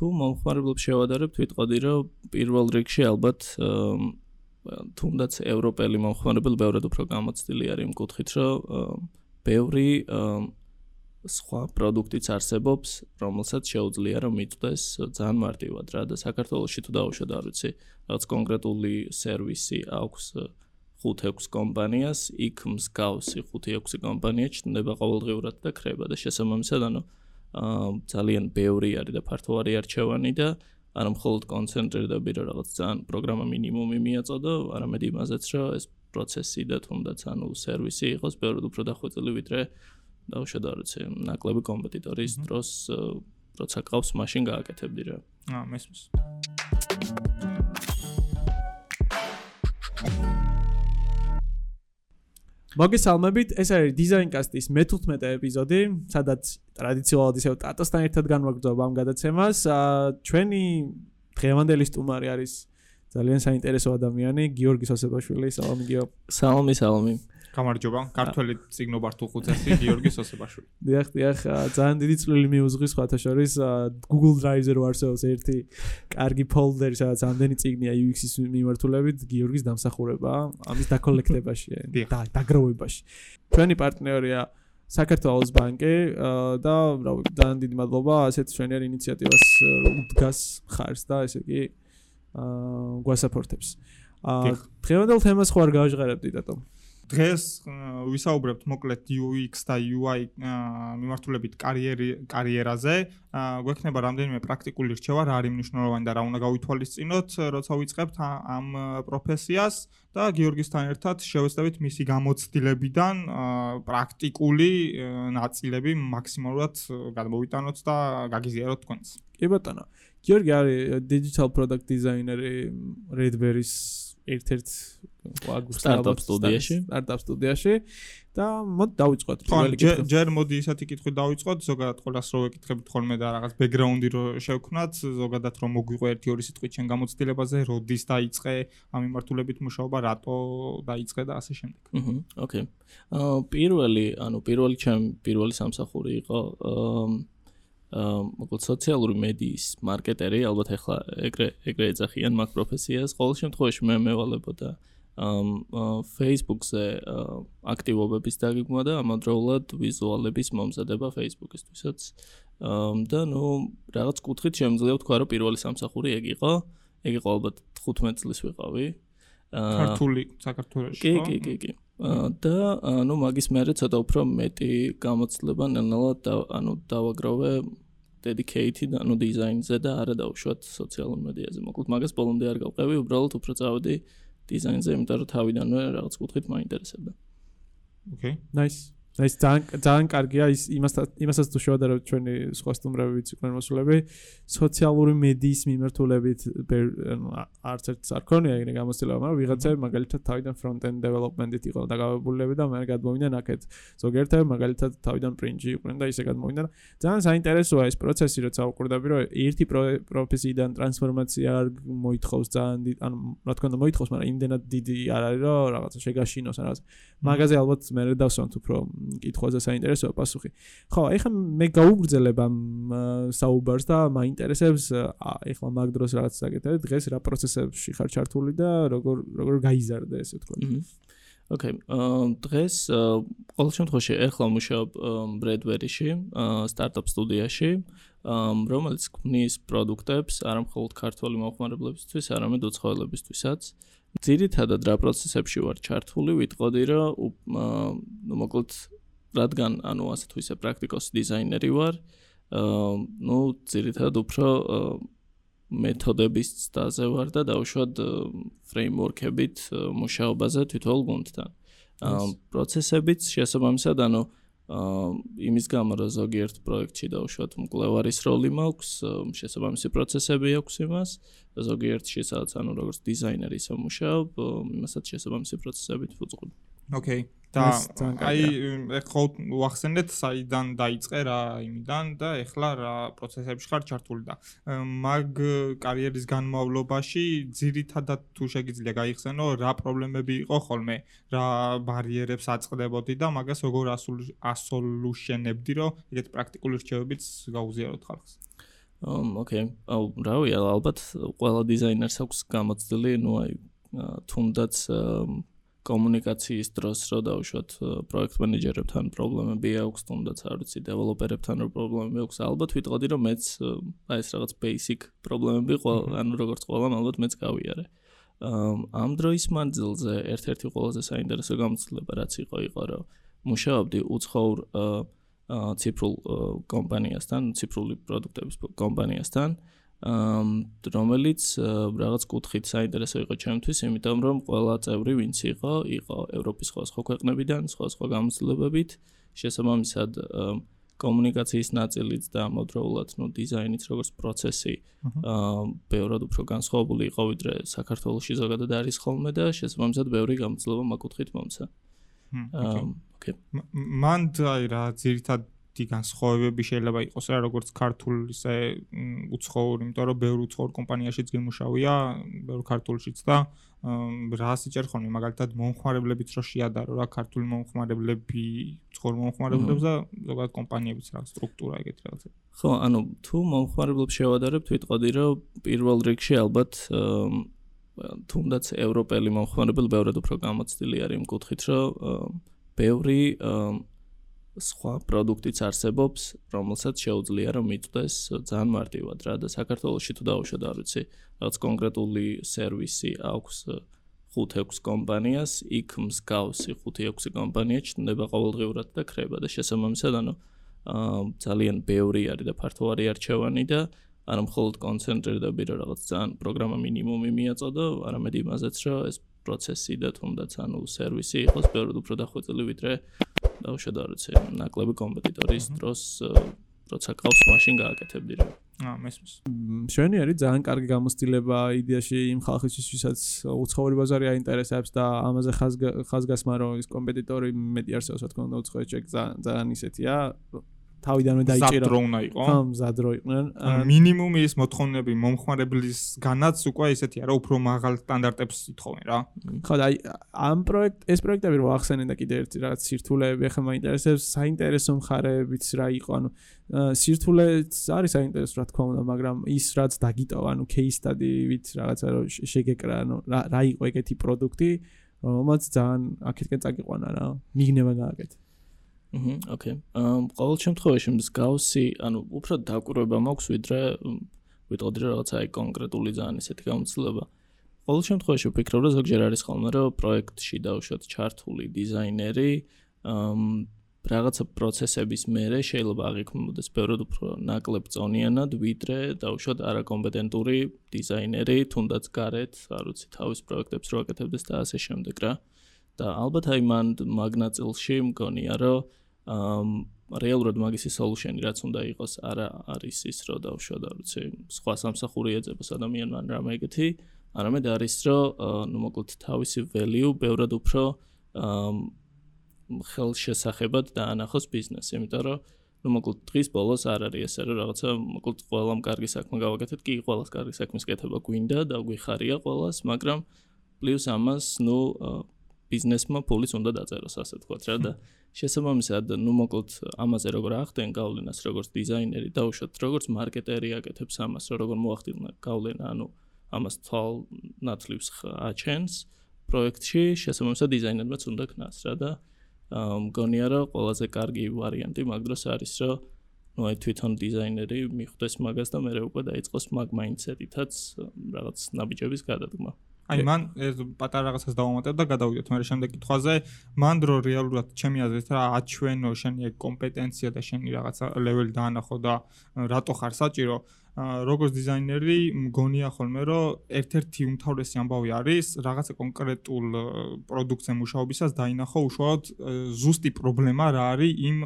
თუ მომხმარებლებს შევადარებთ, ვიტყოდი, რომ პირველ რიგში ალბათ თუნდაც ევროპელი მომხმარებელი ბევრად უფრო გამოცდილი არის იმ კუთხით, რომ ბევრი სხვა პროდუქტიც არსებობს, რომელსაც შეუძლია რომ მიწდეს ძალიან მარტივად რა და საქართველოსში თუ დავუშვათ არ ვიცი, რაღაც კონკრეტული სერვისი აქვს 5-6 კომპანიას, იქ მსგავსი 5-6 კომპანია ჩნდება ყოველდღიურად და ხრება და შესაბამისად ანუ ძალიან ბევრი არის და ფართო არის არჩევანი და არ მხოლოდ კონცენტრირდები რომ რაღაც ძალიან პროგრამა მინიმუმი მიაწოდო, არამედ იმაზეც რომ ეს პროცესი და თუნდაც ანუ სერვისი იყოს ბევრად უფრო დახვეწილი ვიდრე დაუშვათ არ ვიცი, ნაკლები კომპეტიტორის დროს როცა ყავს მაშინ გააკეთებდი რა. აა მესმის. მოგესალმებით, ეს არის დიზაინკასტის მე-15 ეპიზოდი, სადაც ტრადიციულად ისევ ტატოსთან ერთად განვაგრძობ ამ გადაცემას. ჩვენი დღევანდელი სტუმარი არის ძალიან საინტერესო ადამიანი, გიორგი სოსებაშვილი, სალამი გიო. სალამი, სალამი. გამარჯობა. ქართველი ციგნობართულ ხუთასი გიორგი სოსებაშვილი. დიახ, დიახ, ძალიან დიდი წვლილი მიუძღვის ხათა შორის Google Drive-ზე რო არსებობს ერთი კარგი ფოლდერი, სადაც ამდენი ციგნია UX-ის მიმართულებით გიორგის დამსახურება ამის დაკოლექტებაში და დაგროვებაში. ჩვენი პარტნიორია საქართველოს ბანკი და რა ვიცი, ძალიან დიდი მადლობა ასეთ შვენიერ ინიციატივას უდგას ხარს და ესე იგი აა გვასაპორტებს. აა დღევანდელ თემას ხო არ გავაჟღერებდი დატომ? დღეს ვისაუბრებთ მოკლედ UX და UI მიმართულებით კარიერი კარიერაზე. გვექნება რამდენიმე პრაქტიკული რჩევა, რა არის მნიშვნელოვანი და რა უნდა გავითვალისწინოთ, როცა ვიწყებთ ამ პროფესიას და გიორგისთან ერთად შევეცდებით მისი გამოცდილებიდან პრაქტიკული ნაწილები მაქსიმალურად გადმოვიტანოთ და გაგიზიაროთ თქვენს. კი ბატონო. გიორგი არის digital product designer Redberry-ის ერთ-ერთ სტარტაპ სტუდიაში, სტარტაპ სტუდიაში და მოდ დავიწყოთ პირველი კითხვა. ჯერ მოდი ისეთი კითხვით დავიწყოთ, ზოგადად ყოველას რო ეკითხებით ხოლმე და რაღაც ბექგრაუნდი რო შევქნათ, ზოგადად რომ მოგვიყო ერთი ორი სიტყვით შენ გამოცდილებაზე, როდის დაიწყე ამ მიმართულებით მუშაობა, რატო დაიწყე და ასე შემდეგ. აჰა, ოკეი. აა პირველი, ანუ პირველი ჩემ პირველი სამსახური იყო აა მოკლედ სოციალური მედიის მარკეტერი, ალბათ ახლა ეგრე ეგრე ეძახიან მაგ პროფესიას. ყოველ შემთხვევაში მე მევალებოდა ამ Facebook-ზე აქტივობების დაგეგმვა და ამავდროულად ვიზუალების მომზადება Facebook-ისთვისაც. და ნუ რაღაც კუთხით შემიძლია ვთქვა, რომ პირველი სამსახური ეგ იყო. ეგ იყო ალბათ 15 წლის ვიყავი. ქართული საქართველოში ხო? კი, კი, კი, კი. და ანუ მაგის მერე ცოტა უფრო მეტი გამოცდილება ნელ-ნელა ანუ დავაგროვე dedicated ანუ დიზაინზე და არა დავუშვათ სოციალურ მედიაზე. მოკლედ მაგას ბოლომდე არ გავყევი, უბრალოდ უფრო წავედი დიზაინზე, იმიტომ რომ თავიდანვე რაღაც კუთხით მაინტერესებდა. Okay. Nice. ეს ძალიან ძალიან კარგია ის იმასაც იმასაც თუ შევადარო ჩვენი სხვა სტუმრებიც იყვნენ მოსულები სოციალური მედიის მიმართულებით არც ერთ არ ქონია ეგრე გამოცდილება მაგრამ ვიღაცები მაგალითად თავიდან end development-ით იყო დაგავებულები და მე გადმოვიდნენ აქეთ. ზოგიერთები მაგალითად თავიდან print-ი იყვნენ და ისე გადმოვიდნენ. ძალიან საინტერესოა ეს პროცესი როცა უყურდები რომ ერთი პროფესიიდან ტრანსფორმაცია არ მოითხოვს ძალიან ანუ რა თქმა უნდა მოითხოვს მაგრამ იმდენად დიდი არ არის რომ რაღაცა შეგაშინოს რაღაც. მაგაზე ალბათ მე დავსვამთ უფრო კითხვაზე საინტერესოა პასუხი. ხო, ეხლა მე გაუგრძელებ ამ საუბარს და მაინტერესებს ეხლა მაგ დროს რაღაც საკეთებ, დღეს რა პროცესებში ხარ ჩართული და როგორ როგორ გაიზარდა ესე თქვა. ოკეი, დღეს ყოველ შემთხვევაში ეხლა მუშაობ Bradbury-ში, სტარტაპ სტუდიაში, რომელიც ქმნის პროდუქტებს არა მხოლოდ ქართული მომხმარებლებისთვის, არამედ უცხოელებისთვისაც. ძირითადად რა პროცესებში ვარ ჩართული, ვიტყოდი რომ ნუ მოკლედ რადგან ანუ ასე თუ ისე პრაქტიკოსი დიზაინერი ვარ, აა ნუ ძირითადად უფრო მეთოდების ცდაზე ვარ და დაუშვათ ფრეიმვორკებით მუშაობაზე თვითონ გუნდთან. აა პროცესებიც შესაბამისად ანუ აა იმის გამო რომ ზოგიერთ პროექტში დაუშვათ მკვლევარის როლი მაქვს, შესაბამისი პროცესები აქვს იმას, ზოგიერთში სადაც ანუ როგორც დიზაინერი ისე მუშაობ, იმასაც შესაბამისი პროცესებით ვუძღვებ. ოკეი. და აი ეხლა ვახსენეთ საიდან დაიწყე რა იმიდან და ეხლა რა პროცესებში ხარ ჩართული და მაგ კარიერის განმავლობაში ძირითადად თუ შეგიძლია გაიხსენო რა პრობლემები იყო ხოლმე რა ბარიერებს აწყდებოდი და მაგას როგორ ასოლუშენებდი რომ ეგეთ პრაქტიკული რჩევებიც გაუზიაროთ ხალხს ოკეი. აუ, რავი, ალბათ ყველა დიზაინერს აქვს გამოცდილი, ну აი თუნდაც კომუნიკაციის დროს რო დავუშვათ პროექტ მენეჯერებთან პრობლემები აქვს, თუნდაც არ ვიცი, დეველოპერებთან რო პრობლემები აქვს, ალბათ ვიტყოდი რომ მეც აი ეს რაღაც basic პრობლემები ყველა ანუ როგორც ყველა ალბათ მეც გავიარე. ამ დროის მანძილზე ერთ-ერთი ყველაზე საინტერესო გამოცდილება რაც იყო იყო რომ მუშაობდი უცხოურ ციფრულ კომპანიასთან, ციფრული პროდუქტების კომპანიასთან, რომელიც რაღაც კუთხით საინტერესო იყო ჩემთვის, იმიტომ რომ ყველა წევრი ვინც იყო, იყო ევროპის სხვა სხვა ქვეყნებიდან, სხვა სხვა გამოცდილებებით, შესაბამისად კომუნიკაციის ნაწილიც და ამავდროულად ნუ დიზაინიც როგორც პროცესი აა ბევრად უფრო განსხვავებული იყო ვიდრე საქართველოსში ზოგადად არის ხოლმე და შესაბამისად ბევრი გამოცდილება მაგუთხით მომცა. აა ოკეი. მან აი რა ძირითადად დი განსხვავებები შეიძლება იყოს რა როგორც ქართულ ისე უცხოურ, იმიტომ რომ ბევრ უცხოურ კომპანიაშიც გემუშავია, ბევრ ქართულშიც და რა სიჭერ ხოლმე მაგალითად მომხმარებლებიც რო შეადარო რა ქართული მომხმარებლები, უცხოურ მომხმარებლებს და ზოგადად კომპანიებიც რა სტრუქტურა ეგეთი რაღაცა. ხო, ანუ თუ მომხმარებლებს შევადარებთ, ვიტყოდი რომ პირველ რიგში ალბათ თუნდაც ევროპელი მომხმარებელი ბევრად უფრო გამოცდილი არის იმ კუთხით, რომ ბევრი სხვა პროდუქტიც არსებობს, რომელსაც შეუძლია რომ მიწდეს ძალიან მარტივად რა. და საქართველოსში თუ დავუშვათ არ ვიცი, რაღაც კონკრეტული სერვისი აქვს 5-6 კომპანიას, იქ მსგავსი 5-6 კომპანია ჩნდება ყოველდღიურად და ხრება და შესაბამისად ანუ ძალიან ბევრი არის და ფართო არის არჩევანი და არა მხოლოდ კონცენტრირდები რომ რაღაც ძალიან პროგრამა მინიმუმი მიაწოდო, არამედ იმაზეც რომ ეს პროცესი და თუნდაც ანუ სერვისი იყოს ბევრად უფრო დახვეწილი ვიდრე დაუშვათ არ ვიცი ნაკლები კომპეტიტორის დროს როცა ყავს მაშინ გააკეთებდი რა. აა მესმის. შენი არის ძალიან კარგი გამოცდილება იდეაში იმ ხალხისთვის ვისაც უცხოური ბაზარი აინტერესებს და ამაზე ხაზგასმა რომ ის კომპეტიტორი მეტი არსებობს რა თქმა უნდა უცხოეთ ჩეკ ძალიან ისეთია თავიდანვე დაიჭირა. მზადრო უნდა იყო. ხო, მზადრო იყვნენ. მინიმუმი ის მოთხოვნები მომხმარებლისგანაც უკვე ისეთია, რომ უფრო მაღალ სტანდარტებს ითხოვენ რა. ხო, და აი ამ პროექტ ეს პროექტები რო ახსენე და კიდე ერთი რაღაც სირთულეები ახლა მაინტერესებს, საინტერესო მხარეებიც რა იყო, ანუ სირთულეც არის საინტერესო რა თქმა უნდა, მაგრამ ის რაც დაგიტოვა, ანუ case study-ვით რაღაცა რო შეგეკრა, ანუ რა იყო ეგეთი პროდუქტი, რომელიც ძალიან აქეთკენ წაგიყვანა რა. მიგნება გააკეთე. აჰა, ოკეი. აა ყოველ შემთხვევაში მსგავსი, ანუ უფრო დაკვირვება მაქვს ვიდრე ვიტყოდი რაღაცა აი კონკრეტული ძალიან ისეთი გამოცდილება. ყოველ შემთხვევაში ვფიქრობ რომ ზოგჯერ არის ხოლმე რომ პროექტში დავუშვათ ჩართული დიზაინერი, აა რაღაცა პროცესების მერე შეიძლება აღიქმნოდეს ბევრად უფრო ნაკლებ წონიანად ვიდრე დავუშვათ არაკომპეტენტური დიზაინერი, თუნდაც გარეთ, არ ვიცი, თავის პროექტებს რო აკეთებდეს და ასე შემდეგ რა. და ალბათ აი მან მაგნაწილში მგონია რომ რეალურად მაგისი solution-ი რაც უნდა იყოს, არა არის ის, რომ დავშვა და ვიცი, სხვა სამსახური ეძებს ადამიანმა ან რამე ეგეთი, არამედ არის, რომ ნუ მოკლედ თავისი value ბევრად უფრო აა ხელშესახებად დაანახოს ბიზნესი, იმიტომ რომ ნუ მოკლედ დღის ბოლოს არ არის ესე, რომ რაღაცა მოკლედ ყველამ კარგი საქმე გავაკეთეთ, კი ყველას კარგი საქმის კეთება გვინდა და გვიხარია ყველას, მაგრამ პლუს ამას ნუ ბიზნესმა ფულიც უნდა დაწეროს, ასე ვთქვათ რა და შესაბამისად, ნუ მოკლედ ამაზე როგორ ახდენ გავლენას როგორც დიზაინერი და უშოთ როგორც მარკეტერი აკეთებს ამას, როგორ მოახდინა გავლენა, ანუ ამას თვალ ნაცლივს აჩენს პროექტში, შესაბამისად დიზაინერმაც უნდა ქნას რა და მგონია რომ ყველაზე კარგი ვარიანტი მაგ დროს არის რომ ну აი თვითონ დიზაინერი მიხვდეს მაგას და მე უკვე დაიწყოს მაგ მაინდსეტითაც რაღაც ნაბიჯების გადადგმა. აი მან ეს პატარა რაღაცას დავამატებ და გადავიდეთ მე შემდეგ კითხვაზე მან დრო რეალურად ჩემი აზრით რა აჩვენო შენი კომპეტენცია და შენი რაღაცა ლეველი დაანახო და რატო ხარ საჭირო როგორც დიზაინერი მგონია ხოლმე რომ ერთ-ერთი უმთავრესი ამბავი არის რაღაცა კონკრეტულ პროდუქტზე მუშაობისას დაინახო უშუალოდ ზუსტი პრობლემა რა არის იმ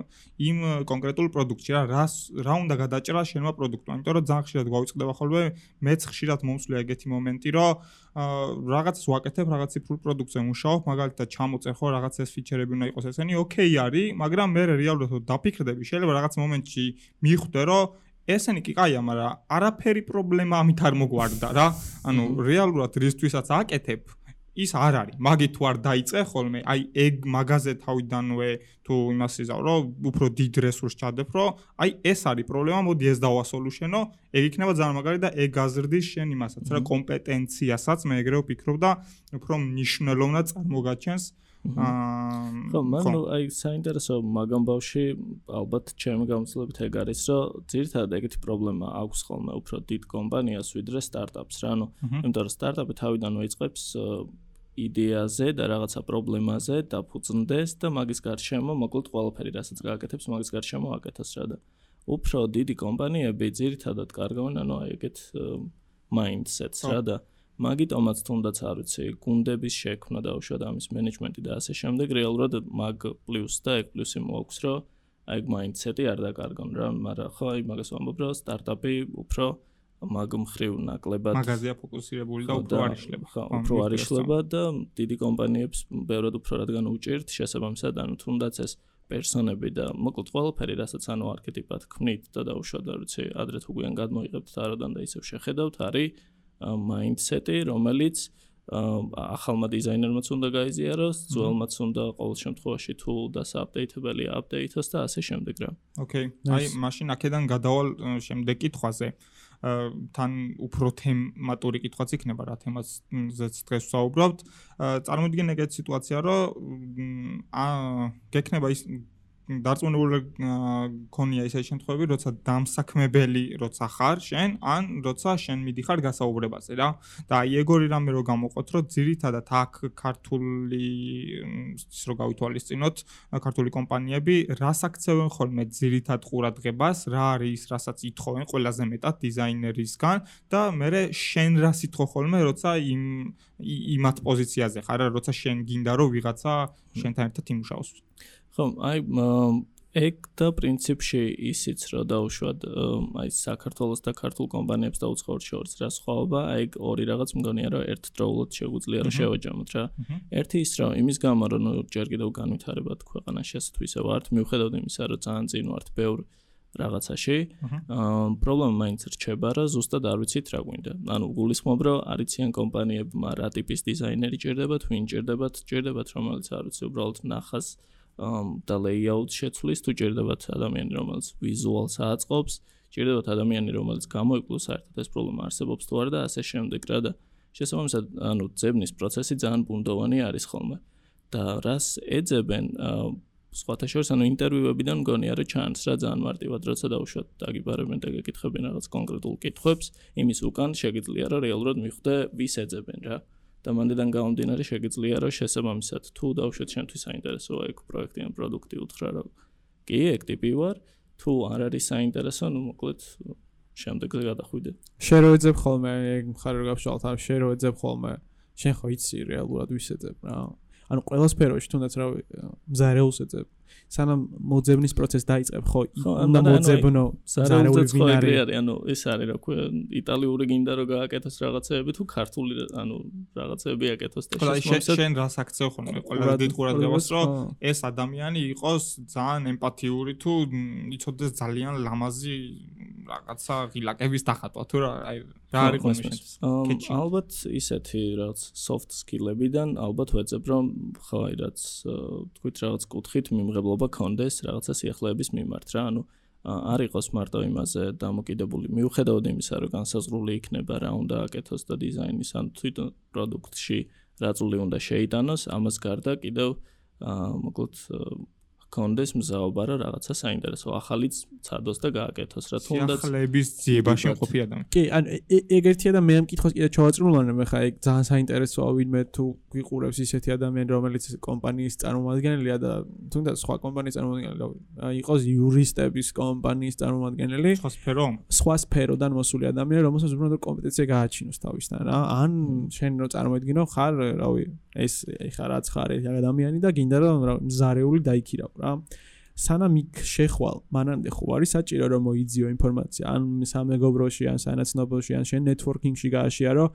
იმ კონკრეტულ პროდუქტში რა რას რა უნდა გადაჭრა შენმა პროდუქტმა იმიტომ რომ ძალიან ხშირად გვაუწყდება ხოლმე მეც ხშირად მომსვლია ეგეთი მომენტი რომ რაღაცას ვაკეთებ რაღაც ციფრულ პროდუქტზე მუშაობ მაგალითად ჩამოწერ ხო რაღაც ეს ფიჩერები უნდა იყოს ესენი ოკეი არის მაგრამ მე რეალურად დაფიქრდები შეიძლება რაღაც მომენტში მიხვდე რომ ესენი კი კაია, მაგრამ არაფერი პრობლემა ამით არ მოგვარდა რა. ანუ რეალურად რისთვისაც აკეთებ, ის არ არის. მაგით თუ არ დაიწყე ხოლმე, აი ეგ მაგაზე თავიდანვე თუ იმას იზავ, რომ უფრო დიდ რესურსს ჩადებ, რომ აი ეს არის პრობლემა, მოდი ეს დავასოლუშენო, ეგ იქნება ძალიან მაგარი და ეგ გაზრდის შენ იმასაც, რა კომპეტენციასაც მე ეგრეო ვფიქრობ და უფრო მნიშვნელოვნად წარმოგაჩენს. აა ხო, მან აი საინტერესო მაგამ ბავში ალბათ ჩემი გამოცდილებით ეგ არის, რომ ძირითადად ეგეთი პრობლემა აქვს ხოლმე უფრო დიდ კომპანიას ვიდრე სტარტაპს რა, ანუ იმიტომ რომ სტარტაპი თავიდანვე იწყებს იდეაზე და რაღაცა პრობლემაზე დაფუძნდეს და მაგის გარშემო მოკლედ ყველაფერი რასაც გააკეთებს მაგის გარშემო აკეთოს რა და უფრო დიდი კომპანიები ძირითადად კარგავენ ანუ აი ეგეთ mindset-ს რა და მაგიტომაც თუნდაც არ ვიცი გუნდების შექმნა და უშუალოდ ამის მენეჯმენტი და ასე შემდეგ რეალურად მაგ პლუს და ეგ პლუსი მოაქვს რომ აი mindset-ი არ დაკარგონ რა მაგრამ ხო აი მაგას ვამბობ რომ სტარტაპი უფრო მაგ მხრივ ნაკლებად მაგაზია ფოკუსირებული და უფრო არიშლება. ხო, უფრო არიშლება და დიდი კომპანიებს ბევრად უფრო რადგან უჭირთ შესაბამისად, ანუ თუნდაც ეს პერსონები და მოკლედ ყველაფერი, რასაც ანუ არქეტიპად ქმნით და დაუშვათ, როცა ადრეთ უგვიან გადმოიღებთ აროდან და ისევ შეხედავთ, არის mindset-ი, რომელიც ახალმა დიზაინერმაც უნდა გაიზიაროს, ძველმაც უნდა ყოველ შემთხვევაში თუ და სააპდეიტებელი აპდეიტოს და ასე შემდეგ რა. ოკეი. აი, მაშინ აქედან გადავალ შემდეგ კითხვაზე. თან უფრო თემატური კითხვაც იქნება რა თემაზეც დღეს ვსაუბრობთ. წარმოიდგინე ეგეთ სიტუაცია, რომ აა გექნება ის დარწმუნებული გქონია ისე შემთხვევები, როცა დამსაქმებელი როცა ხარ შენ, ან როცა შენ მიდიხარ გასაუბრებაზე რა. და აი ეგორი რამე რო გამოყოთ, რომ ძირითადად აქ ქართული ის რო გავითვალისწინოთ, ქართული კომპანიები რას აქცევენ ხოლმე ძირითად ყურადღებას, რა არის, რასაც ითხოვენ ყველაზე მეტად დიზაინერისგან და მე შენ რას ითხოვ ხოლმე, როცა იმ იმათ პოზიციაზე ხარ, როცა შენ გინდა რომ ვიღაცა შენთან ერთად იმუშაოს. ხო, აი ეგ და პრინციპში ისიც რა დაუშვათ აი საქართველოს და ქართულ კომპანიებს და უცხოურ შორის რა სხვაობა, აი ორი რაღაც მგონია რომ ერთდროულად შეგვიძლია რომ შევაჯამოთ რა. ერთი ის რომ იმის გამო რომ ჯერ კიდევ განვითარებად ქვეყანაში ასე თუ ისე ვართ, მიუხედავად იმისა რომ ძალიან წინ ვართ ბევრ რაღაცაში, აა პრობლემა მაინც რჩება რა ზუსტად არ ვიცით რა გვინდა. ანუ გულისხმობ რომ არიციან კომპანიებმა რა ტიპის დიზაინერი ჭირდებათ, ვინ ჭირდებათ, ჭირდებათ რომელიც არ ვიცი უბრალოდ ნახას და layout შეცვლის თუ ჭირდებათ ადამიანი რომელიც ვიზუალს აწყობს ჭირდებათ ადამიანი რომელიც გამოიკლოს საერთოდ ეს პრობლემა არსებობს თუ არა და ასე შემდეგ რა და შესაბამისად ანუ ძებნის პროცესი ძალიან ბუნდოვანი არის ხოლმე. და რას ეძებენ სხვათა შორის ანუ ინტერვიუებიდან მგონია რომ ჩანს რა ძალიან მარტივად როცა დაუშვათ დაგიბარებენ და გეკითხებენ რაღაც კონკრეტულ კითხვებს იმის უკან შეგიძლია რომ რეალურად მიხვდე ვის ეძებენ რა და მანდიდან გამომდინარე შეგიძლია რომ შესაბამისად თუ დავუშვათ შენთვის საინტერესოა ეგ პროექტი ან პროდუქტი უთხრა რომ კი ეგ ტიპი ვარ თუ არ არის საინტერესო ნუ მოკლედ შემდეგზე გადახვიდე. შენ რო ეძებ ხოლმე ეგ მხარე რო გავშალთ ამ შენ რო ეძებ ხოლმე. შენ ხო იცი რეალურად ვის ეძებ რა ანუ ყველა სფეროში თუნდაც რა მზარეულს ეძებ სანამ მოძებნის პროცესი დაიწყებ ხო უნდა მოძებნო ზარეული ვინარი არის ანუ ეს არის რა ქვია იტალიური გინდა რომ გააკეთოს რაღაცეები თუ ქართული ანუ რაღაცეები აკეთოს და შესაძლოა შენ რას აქცევ ხოლმე ყველა დიდ ყურადღებას რომ ეს ადამიანი იყოს ძალიან ემპათიური თუ იცოდეს ძალიან ლამაზი რაღაცა ღილაკების დახატვა თუ რა აი რა არის კონსპექტი ალბათ ისეთი რაღაც soft skill-ებიდან ალბათ ვეძებ რომ ხო აი რაც თქვით რაღაც კუთხით მიმღებლობა კონდეს რაღაცა სიახლეების მიმართ რა ანუ არ იყოს მარტო იმაზე დამოკიდებული. მიუხედავად იმისა რომ განსაზღვრული იქნება რა უნდა აკეთოს და დიზაინის ან თვითონ პროდუქტში რა წული უნდა შეიტანოს ამას გარდა კიდევ აა მოკლედ კონდეს მზაობა რა რაღაცა საინტერესო. ახალიც წადოს და გააკეთოს რა თუნდაც ახალების ძიებაში მყოფი ადამიანი. კი, ან ეგ ერთია და მე ამ კითხოს კიდე ჩავაწრულან მე ხა ეგ ძალიან საინტერესოა ვინმე თუ გვიყურებს ისეთი ადამიანი რომელიც კომპანიის წარმომადგენელია და თუნდაც სხვა კომპანიის წარმომადგენელი იყოს იურისტების კომპანიის წარმომადგენელი. სხვა სფერო. სხვა სფეროდან მოსული ადამიანი რომელსაც უბრალოდ კომპეტენცია გააჩინოს თავისთან რა. ან შენ რო წარმოედგინო ხარ რავი ეს ეხა რაც ხარ ეს ადამიანი და გინდა რომ ზარეული დაიქირავ რა სანამ იქ შეხვალ მანამდე ხო არის საჭირო რომ მოიძიო ინფორმაცია. ან სამეგობროში ან სანაცნობოში ან შენ ნეტვორკინგში გააშიარო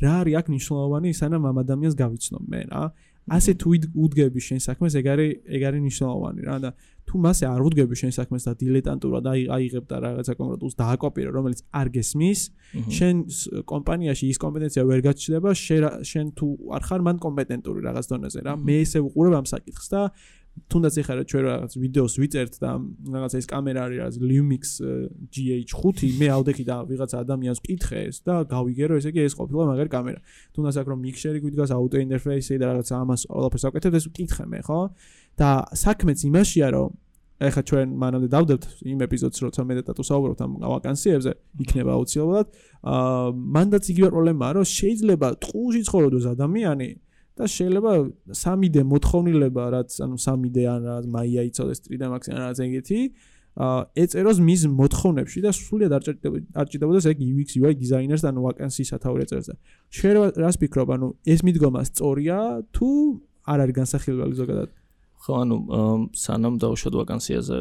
რა არის აქ მნიშვნელოვანი სანამ ამ ადამიანს გავიცნობ მე რა. ასე თუ უდგები შენ საქმეს, ეგ არის ეგ არის მნიშვნელოვანი რა და თუ მასე არ უდგები შენ საქმეს და დილეტანტურად აი აიღებ და რაღაცა კონკრეტულს დააკოპირე, რომელიც არ გესმის, შენ კომპანიაში ის კომპეტენცია ვერ გაჩნდება, შენ თუ არ ხარ მან კომპეტენტური რაღაც დონეზე რა. მე ესე ვუყურებ ამ საკითხს და თუნდაც ეხლა რა ჩვენ რაღაც ვიდეოს ვიწერთ და რაღაც ეს კამერა არის რაღაც Lumix GH5 მე ავდექი და ვიღაცა ადამიანს ვკითხე ეს და გავიგერო ესე იგი ეს ყოფილა მაგარი კამერა. თუნდაც აქ რომ მიქსერი გვიდგას აუტო ინტერფეისი და რაღაც ამას ყველაფერს ვაკეთებ ეს ვკითხე მე ხო? და საქმეც იმაშია რომ ეხლა ჩვენ მანამდე დავდებთ იმ ეპიზოდს როცა მე და ტატუ საუბრობთ ამ ვაკანსიებზე იქნება აუცილებლად. აა მანდაც იგივე პრობლემაა რომ შეიძლება ტყუში ცხოვრობს ადამიანი და შეიძლება 3D მოთხოვნილება რაც ანუ 3D ან რა მაია იწოდეს 3D Max ან რაღაც ეგეთი აა ეწეროს მის მოთხოვნებში და სულიად არ ჭირდებოდეს ეგ UX UI დიზაინერს ანუ ვაკანსიის სათაური ეწერს და. შეიძლება რას ფიქრობ? ანუ ეს მიდგომა სწორია თუ არ არის განსახილველი ზოგადად? ხო ანუ სანამ დავუშვათ ვაკანსიაზე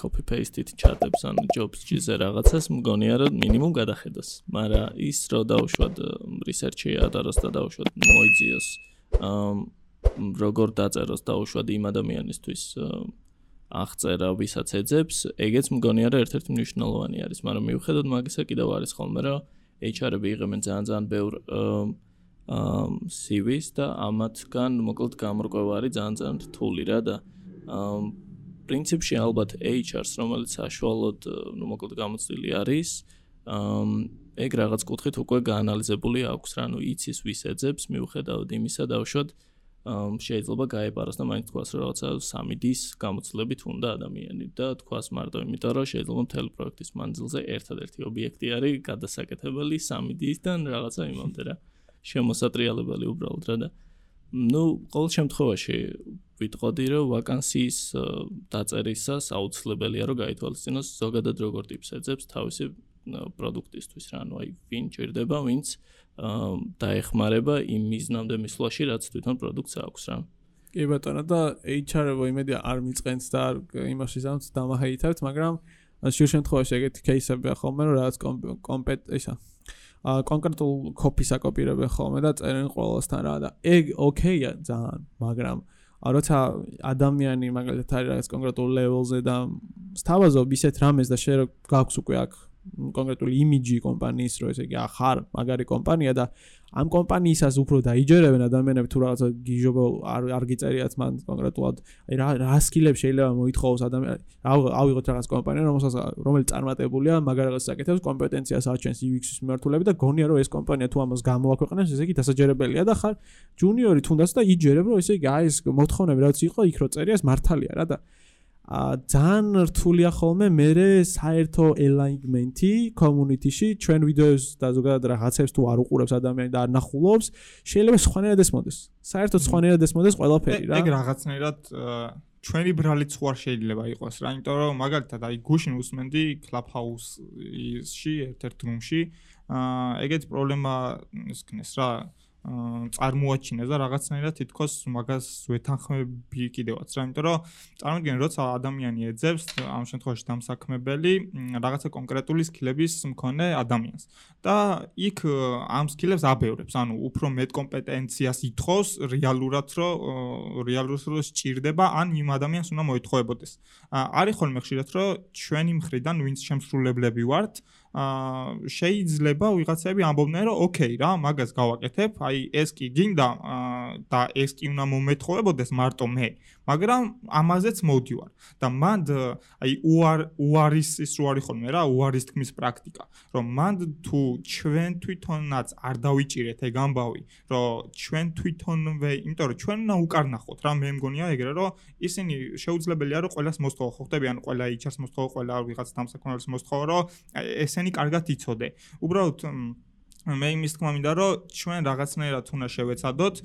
copy paste-ით ჩატებს ან jobs ჯიზე რაღაცას მგონია რომ მინიმუმ გადახედოს. მაგრამ ის რომ დავუშვათ research-ი ადაროს და დავუშვათ მოიძიოს როგორ დაწეროს დაუშვად იმ ადამიანისთვის აღწერა ვისაც ეძებს, ეგეც მგონია რა ერთ-ერთი მნიშვნელოვანი არის, მაგრამ მიუხედავად მაგისა კიდევ არის ხოლმე რა HR-ები იღებენ ძალიან ძალიან ბევრ CV-ს და ამათგან მოკლედ გამორკვევა არის ძალიან ძალიან რთული რა და პრინციპში ალბათ HR-ს რომელიც საშუალოდ ნუ მოკლედ გამოცდილი არის ეგ რაღაც კუთხით უკვე გაანალიზებული აქვს რა, ნუ იცის ვის ეძებს, მიუხედავად იმისა დავშოთ შეიძლება გაეპაროს და მაინც თქვას რომ რაღაცა 3D-ს გამოცდილებით უნდა ადამიანი და თქვას მარტო იმიტომ რომ შეიძლება მთელი პროექტის მანძილზე ერთადერთი ობიექტი არის გადასაკეთებელი 3D-დან რაღაცა იმამდე რა. შემოსატრიალებელი უბრალოდ რა და ну, ყოველ შემთხვევაში ვიტყოდი რომ ვაკანსიის დაწერისას აუცილებელია რომ გაითვალისწინოს ზოგადად როგორ ტიპს ეძებს თავისი პროდუქტისთვის, რა, ანუ აი ვინ ჭირდება, ვინც დაეხმარება იმ მიზნამდე მისვლაში, რაც თვითონ პროდუქტს აქვს, რა. კი ბატონო და HR-ებო იმედია არ მიწყენს და არ იმაში სამც დამაჰეითავთ, მაგრამ შეიძლება შემთხვევაში ეგეთი кейსებია ხოლმე, რომ რაღაც კომპეტ ისა ა კონკრეტულ კოფის აკოპირებენ ხოლმე და წერენ ყველასთან რა და ეგ ოკეია ძალიან, მაგრამ როცა ადამიანი მაგალითად არის რაღაც კონკრეტულ ლეველზე და სთავაზობ ისეთ რამეს და შეიძლება გაქვს უკვე აქ კონკრეტული იმიჯი კომპანიის რო ესე იგი ახარ მაგარი კომპანია და ამ კომპანიისას უფრო დაიჯერებენ ადამიანები თუ რაღაცა გიჟობა არ არ გიწერიათ მან კონკრეტულად აი რა რა სკილებს შეიძლება მოითხოვოს ადამიანი ავიღოთ რაღაც კომპანია რომელსაც რომელიც წარმატებულია მაგარ რაღაცას აკეთებს კომპეტენციას აჩენს UX-ის მიმართულებით და გონია რომ ეს კომპანია თუ ამას გამოაქვეყნებს ესე იგი დასაჯერებელია და ხარ ჯუნიორი თუნდაც და იჯერებ რომ ესე იგი აი ეს მოთხოვნები რაც იყო იქ რო წერია ეს მართალია რა და ძალიან რთულია ხოლმე მე საერთო alignment-ი community-ში. ჩვენ ვიდეოს და ზოგადად რაღაცებს თუ არ უყურებს ადამიანი და არ ნახულობს შეიძლება სხვანაირად ესმოდეს. საერთოდ სხვანაირად ესმოდეს ყველაფერი რა. ეგ რაღაცნაირად ჩვენი ბრალიც ხო არ შეიძლება იყოს რა იმიტომ რომ მაგალითად აი გუშინ უსმენდი clubhouse-ში ერთ-ერთ room-ში აა ეგეც პრობლემა ის ქნეს რა. წარმოაჩინეს და რაღაცნაირად თითქოს მაგას ვეთანხმები კიდევაც რა, იმიტომ რომ წარმოგიდგენ, როცა ადამიანი ეძებს ამ შემთხვევაში დამსაქმებელი რაღაცა კონკრეტული სკილების მქონე ადამიანს და იქ ამ სკილებს აბევრებს, ანუ უფრო მეტ კომპეტენციას ითხოვს რეალურად, რომ რეალურად რომ სჭირდება ან იმ ადამიანს უნდა მოითხოვებოდეს. არის ხოლმე ხშირად, რომ ჩვენი მხრიდან ვინც შემსრულებლები ვართ, აა შეიძლება ვიღაცები ამბობდნენ რომ ოკეი რა მაგას გავაკეთებ. აი ეს კი გინდა და ეს კი უნდა მომეთხოვებოდეს მარტო მე მაგრამ ამაზეც მოდივარ და მანდ აი უარ უარის ის რო არის ხოლმე რა უარის თქმის პრაქტიკა რომ მანდ თუ ჩვენ თვითონაც არ დავიჭირეთ ეგ ამბავი რომ ჩვენ თვითონვე იმიტომ რომ ჩვენ უნდა უკარნახოთ რა მე მგონია ეგრე რომ ისინი შეუძლებელია რომ ყოველას მოსთხოვო. ხო ხტები ან ყველა HR-ს მოსთხოვო ყველა ვიღაც დამსაქმებელს მოსთხოვო რომ ესენი კარგად იცოდე. უბრალოდ მე იმის თქმა მინდა რომ ჩვენ რაღაცნაირად უნდა შევეცადოთ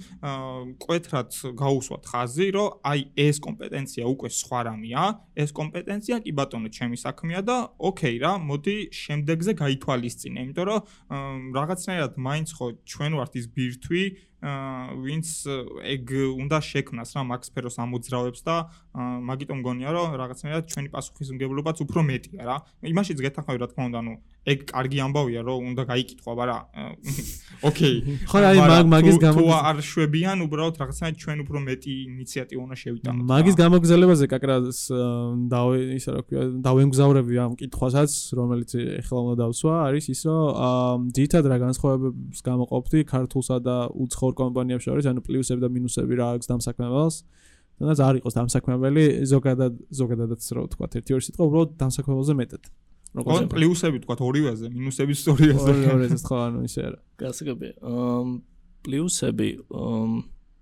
კვეთრად გაუსვათ ხაზი რომ აი ეს კომპეტენცია უკვე სხვა რამეა ეს კომპეტენცია კი ბატონო ჩემი საქმეა და ოკეი რა მოდი შემდეგზე გაითვალისწინე იმიტომ რომ რაღაცნაირად მაინც ხო ჩვენ ვართ ის ბირთვი ვინც ეგ უნდა შექმნას რა მაქ სფეროს ამოძრავებს და მაგიტომ მგონია რომ რაღაცნაირად ჩვენი პასუხისმგებლობაც უფრო მეტია რა. იმაშიც გეთახმები რა თქმა უნდა, ნუ ეგ კარგი ამბავია რომ უნდა გაიკითხვა, მაგრამ ოკეი. ხო აი მაგ მაგის გამო თუ არ შვებიან, უბრალოდ რაღაცნაირად ჩვენ უფრო მეტი ინიციატივა უნდა შევიტანოთ. მაგის გამოგზავნებაზე კაკრას დავე ისა რა ქვია, დავემგზავრები ამ კითხვასაც, რომელიც ეხლა უნდა დავსვა, არის ის რომ ძირითადად რა განსხვავებებს გამოყოფდი ქართულსა და უცხოურ კომპანიებს შორის, ანუ პლუსები და მინუსები რა აქვს დამსაქმებელს. თუნდაც არ იყოს დამსაქმებელი, ზოგადად ზოგადადაც რა ვთქვა, ერთი ორი სიტყვა უბრალოდ დამსაქმებელზე მეტად. როგორ პლუსები თქვა ორივეზე, მინუსები ორივეზე. ორივეზე ხო ანუ ისე არა. გასაგებია. აა პლუსები აა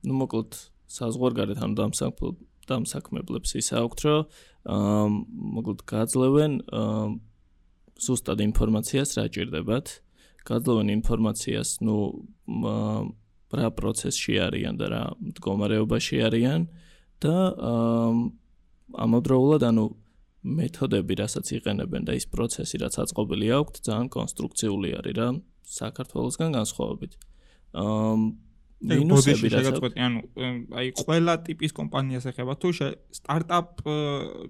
ნუ მოკლედ საზღვარგარეთ ანუ დამსაქმებლ დამსაქმებლებს ის აქვთ, რომ აა მოკლედ გაძლევენ აა ზუსტად ინფორმაციას რა ჭირდებათ. გაძლევენ ინფორმაციას, ნუ რა პროცესში არიან და რა მდგომარეობაში არიან და ამავდროულად ანუ მეთოდები, რასაც იყენებენ და ის პროცესი, რაც აწყობილი აქვთ, ძალიან კონსტრუქციული არის რა საქართველოსგან განსხვავებით. აა მინუსები რაც ანუ აი ყველა ტიპის კომპანიას ეხება თუ სტარტაპ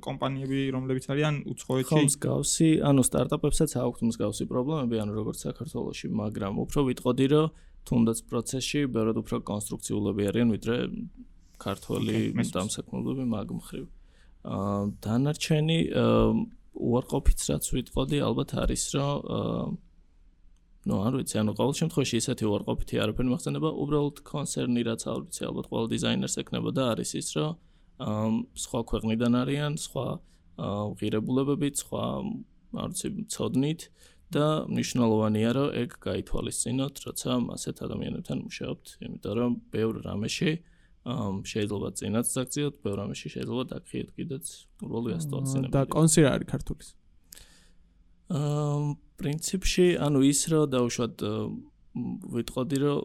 კომპანიები რომლებიც არიან უცხოეთში ხო მსგავსი ანუ სტარტაპებსაც აქვთ მსგავსი პრობლემები ანუ როგორც საქართველოში მაგრამ უფრო ვიტყოდი რომ თუნდაც პროცესში ბევრად უფრო კონსტრუქციულები არიან ვიდრე ქართული დამსაქმებლები მაგ მხრივ აა დანარჩენი უარყოფით რაც ვიტყოდი ალბათ არის რომ ну, არ ვიცი, ანუ ყოველ შემთხვევაში ისეთი უარყოფითი არაფერი მოხდება, უბრალოდ კონცერნი რაც არ ვიცი, ალბათ ყოველ დიზაინერს ეკნება და არის ის, რომ აა სხვა ქვეყნიდან არიან, სხვა ღირებულებებით, სხვა არ ვიცი, ცოდნით და მნიშვნელოვანია, რომ ეგ გაითვალისწინოთ, როცა ასეთ ადამიანებთან მუშაობთ, იმიტომ რომ ბევრ რამეში შეიძლება წინაც ზაგზიოთ, ბევრ რამეში შეიძლება დაგხიეთ კიდეც როლი ასტოცინები. და კონსერნი არის ქართულის. აა პრინციპში, ანუ ის რომ დაუშვათ ვიტყოდი რომ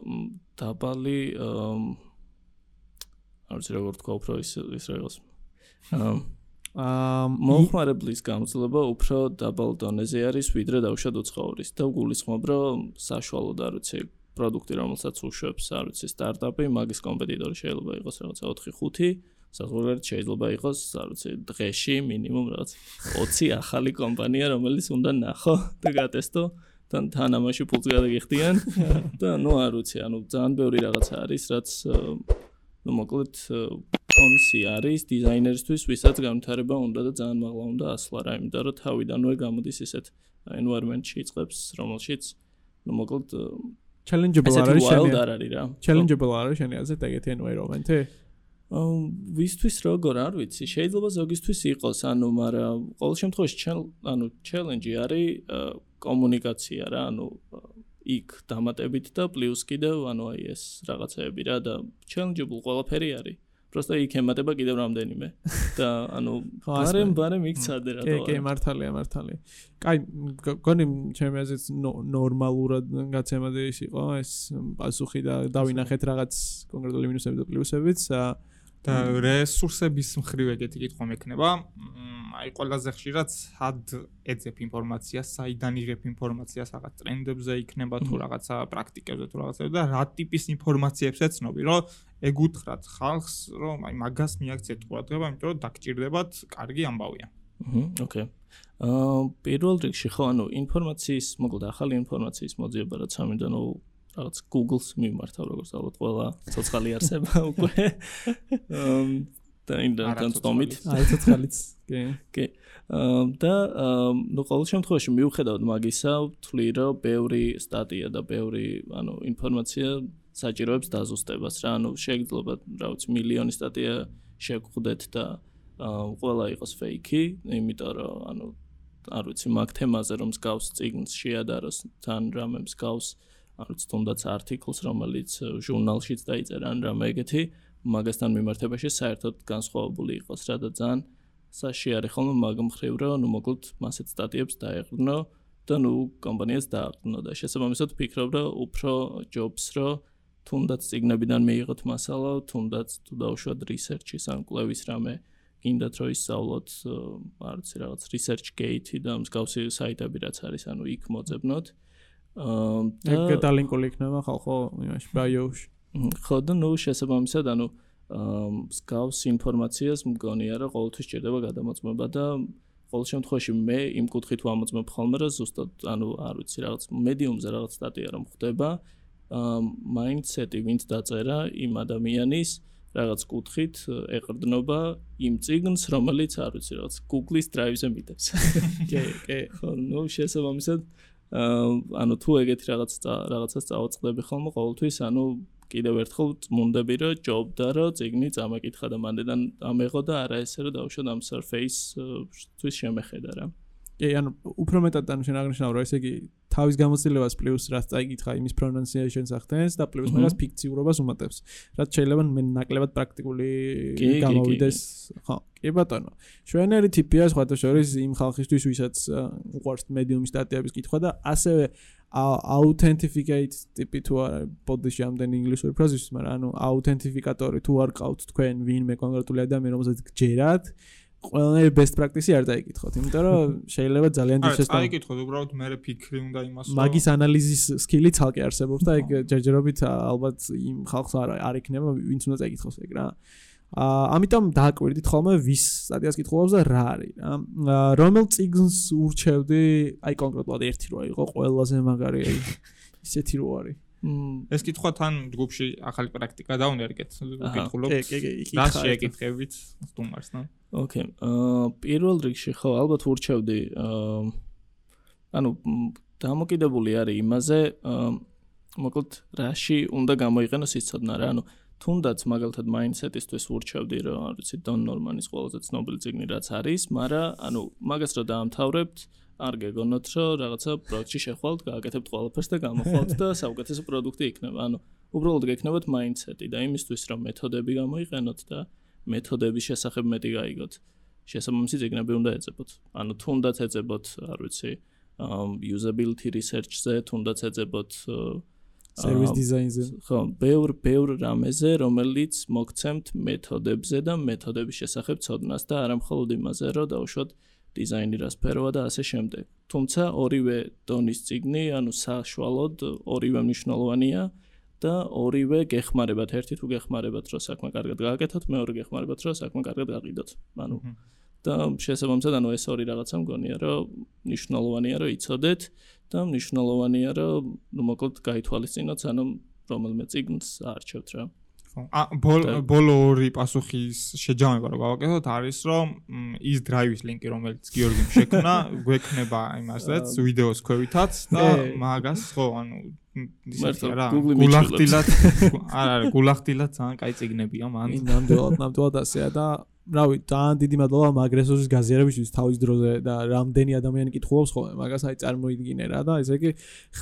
დაბალი აა არ ვიცი როგორ თქვა უფრო ის ის რა იყოს. აა მოხმარებლის გამძლება უფრო დაბალ დონეზე არის ვიდრე დაუშვათ უცხოურის და გულისხმობ რომ საშუალოდ არ ვიცი პროდუქტი რომელსაც უშვებს არ ვიცი სტარტაპი მაგის კომპეტიტორი შეიძლება იყოს რაღაცა 4-5 საზღვარგარეთ შეიძლება იყოს, არ ვიცი, დღეში მინიმუმ რაღაც 20 ახალი კომპანია, რომელიც უნდა ნახო და გატესტო. თან თანამაში ფულს გადაგიხდიან. და ნუ არ ვიცი, ანუ ძალიან ბევრი რაღაცა არის, რაც ნუ მოკლედ კონსი არის დიზაინერისთვის, ვისაც განვითარება უნდა და ძალიან მაღლა უნდა ასვლა რა, იმიტომ რომ თავიდანვე გამოდის ისეთ environment-ში იწყებს, რომელშიც ნუ მოკლედ challengeable არის შენი. challengeable არის შენი აზრით ეგეთი environment-ი? ვისთვის როგორ არ ვიცი შეიძლება ზოგისთვის იყოს ანუ მაგრამ ყოველ შემთხვევაში ანუ ჩელენჯი არის კომუნიკაცია რა ანუ იქ დამატებით და პლუს კიდევ ანუ აი ეს რაღაცეები რა და ჩელენჯებულ ყველაფერი არის просто იქ ემატება კიდევ რამდენიმე და ანუ ბარემ ბარემ იქცადე რა და კი კი მართალია მართალია. კაი გონი ჩემი აზრით ნორმალურად გაცემადი ის იყო ეს პასუხი და დავინახეთ რაღაც კონკრეტული მინუსები და პლუსებიც და რესურსების მხრივ ეგეთი კითხვა მექნება. აი ყველაზე ხშირად სად ეძებ ინფორმაციას, საიდან იღებ ინფორმაციას, რაღაც ტრენდებზე იქნება თუ რაღაცა პრაქტიკებზე თუ რაღაცა და რა ტიპის ინფორმაციებს ეცნობი, რომ ეგ უთხრათ ხალხს, რომ აი მაგას მიაქციეთ ყურადღება, იმიტომ რომ დაგჭირდებათ კარგი ამბავია. აჰა, ოკეი. აა პირველ რიგში ხო ანუ ინფორმაციის, მოკლედ ახალი ინფორმაციის მოძიება რაც ამიდანო რაღაც Google-ს მიმართავ როგორც ალბათ ყველა ცოცხალი არსება უკვე. აა და ინტერნეტთან სტომით. აი ცოცხალიც. კი. კი. აა და ნუ ყოველ შემთხვევაში მიუხედავად მაგისა, ვთვლი რომ ბევრი სტატია და ბევრი ანუ ინფორმაცია საჭიროებს დაზუსტებას რა. ანუ შეიძლება რა ვიცი მილიონი სტატია შეგხვდეთ და აა ყველა იყოს ფეიქი, იმიტომ რომ ანუ არ ვიცი მაგ თემაზე რომ მსგავს ციგნს შეადაროს თან რამე მსგავს აა არ ვიცი თუნდაც არტიკლს რომელიც ჟურნალშიც დაიწერა ან რამე ეგეთი მაგასთან მიმართებაში საერთოდ განსხვავებული იყოს რა და ძალიან საში არის ხოლმე მაგ მხრივ რომ ნუ მოკლედ მასეთ სტატიებს დაეღრნო და ნუ კომპანიას დააყნო და შესაბამისად ფიქრობ რომ უფრო ჯობს რომ თუნდაც ციგნებიდან მიიღოთ მასალა თუნდაც თუ დაუშვათ რისერჩის ან კვლევის რამე გინდათ რომ ისწავლოთ არ ვიცი რაღაც research gate და მსგავსი საიტები რაც არის ანუ იქ მოძებნოთ. აა და დალინკული იქნება ხალხო იმაში ბაიოში ხო და ნუ შესაბამისად ანუ მსგავს ინფორმაციას მგონია რომ ყოველთვის ჭირდება გადამოწმება და ყოველ შემთხვევაში მე იმ კუთხით ვამოწმებ ხოლმე რომ ზუსტად ანუ არ ვიცი რაღაც მედიუმზე რაღაც სტატია რომ ხდება მაინდსეტი ვინც დაწერა იმ ადამიანის რაღაც კუთხით ეყრდნობა იმ ციგნს, რომელიც არ ვიცი, რაღაც Google-ის Drive-ზე მიდევს. კი, კი, ხო, ნუ შესაბამისად ანუ თუ ეგეთი რაღაც რაღაცას წავაწყდები ხოლმე ყოველთვის, ანუ კიდევ ერთხელ წმუნდები რომ ჯობდა რომ ციგნი წამეკითხა და მანდედან ამეღო და არა ესე რომ დავუშვათ ამ Surface-თვის შემეხედა რა. კი, ანუ უფრო მეტად ანუ შენ აღნიშნავ რომ ესე იგი თავის გამოცდილებას პლუს რაც წაიკითხა იმის pronunciation-ს ახდენს და პლუს მაგას ფიქციურობას უმატებს. რაც შეიძლება მე ნაკლებად პრაქტიკული გამოვიდეს. ხო, კი ბატონო. შვენერი ტიპია სხვათა შორის იმ ხალხისთვის, ვისაც უყვარს medium-ის სტატიების კითხვა და ასევე authenticate ტიპი თუ არა პოდიში ამდენ ინგლისური ფრაზის, მაგრამ ანუ authenticatory თუ არ ყავთ თქვენ ვინმე კონკრეტული ადამიანი, რომელსაც გჯერათ, ყველანაირი best practice-ი არ დაიკითხოთ, იმიტომ რომ შეიძლება ძალიან დიდი აი, დაიკითხოთ, უბრალოდ მე ფიქრი უნდა იმას, რომ მაგის ანალიზის სკილი თალკე არსებობს და ეგ ჯერჯერობით ალბათ იმ ხალხს არ არ იქნება, ვინც უნდა დაიკითხოს ეგ რა. აა, ამიტომ დააკვირდით ხოლმე ვის სტატიას კითხულობს და რა არის რა. რომელ ციგნს urჩევდი, აი კონკრეტულად ერთი რო იყო ყველაზე მაგარი, აი ისეთი რო არის. ეს კითხვა თან ჯგუფში ახალი პრაქტიკა დაუნერგეთ ვიკითხულობ. კი, კი, კი. რა შეეკითხებით სტუმარს, ნო? ოკეი. აა პირველ რიგში ხო, ალბათ ურჩევდი აა ანუ დამოკიდებული არის იმაზე, აა მოკლედ რაში უნდა გამოიყენო სიცოდნა რა, ანუ თუნდაც მაგალითად mindset-ისთვის ურჩევდი რომ არ ვიცი დონ ნორმანის ყველაზე ცნობილი ციგნი რაც არის, მაგრამ ანუ მაგას რო დაამთავრებთ, არ გეგონოთ რომ რაღაცა პროექტში შეხვალთ, გააკეთებთ ყველაფერს და გამოხვალთ და საუკეთესო პროდუქტი იქნება. ანუ უბრალოდ გექნებათ mindset-ი და იმისთვის რომ მეთოდები გამოიყენოთ და მეთოდების შესახებ მეტი გაიგოთ. შესაბამისი ციგნები უნდა ეძებოთ. ანუ თუნდაც ეძებოთ, არ ვიცი, usability research-ზე, თუნდაც ეძებოთ service design-ზე. ხო, ბევრ ბევრ რამეზე, რომელიც მოგცემთ მეთოდებზე და მეთოდების შესახებ ცოდნას და არა მხოლოდ იმაზე, რომ დავუშვათ დიზაინი რა სფეროა და ასე შემდეგ. თუმცა ორივე დონის ციგნი, ანუ საშუალოდ ორივე მნიშვნელოვანია და ორივე გეხმარებათ. ერთი თუ გეხმარებათ, რომ საქმე კარგად გააკეთოთ, მეორე გეხმარებათ, რომ საქმე კარგად გაყიდოთ. ანუ და შესაბამისად, ანუ ეს ორი რაღაცა მგონია, რომ მნიშვნელოვანია, რომ იცოდეთ და მნიშვნელოვანია, რომ ნუ მოკლედ გაითვალისწინოთ, ანუ რომელიმე ციგნს არჩევთ რა. ხო. ა ბოლო ორი პასუხის შეჯამება რომ გავაკეთოთ არის რომ ის დრაივის ლინკი რომელიც გიორგიმ შექმნა გვექნება იმასაც ვიდეოს ქვევითაც და მაგას ხო ანუ ისეთი რა გულახდილად არა არა გულახდილად ძალიან კაი ციგნებია მან ნამდვილად ნამდვილად ასეა და რავი ძალიან დიდი მადლობა მაგრესოსის გაზიარებისთვის თავის დროზე და რამდენი ადამიანი კითხულობს ხოლმე მაგას აი წარმოიდგინე რა და ესე იგი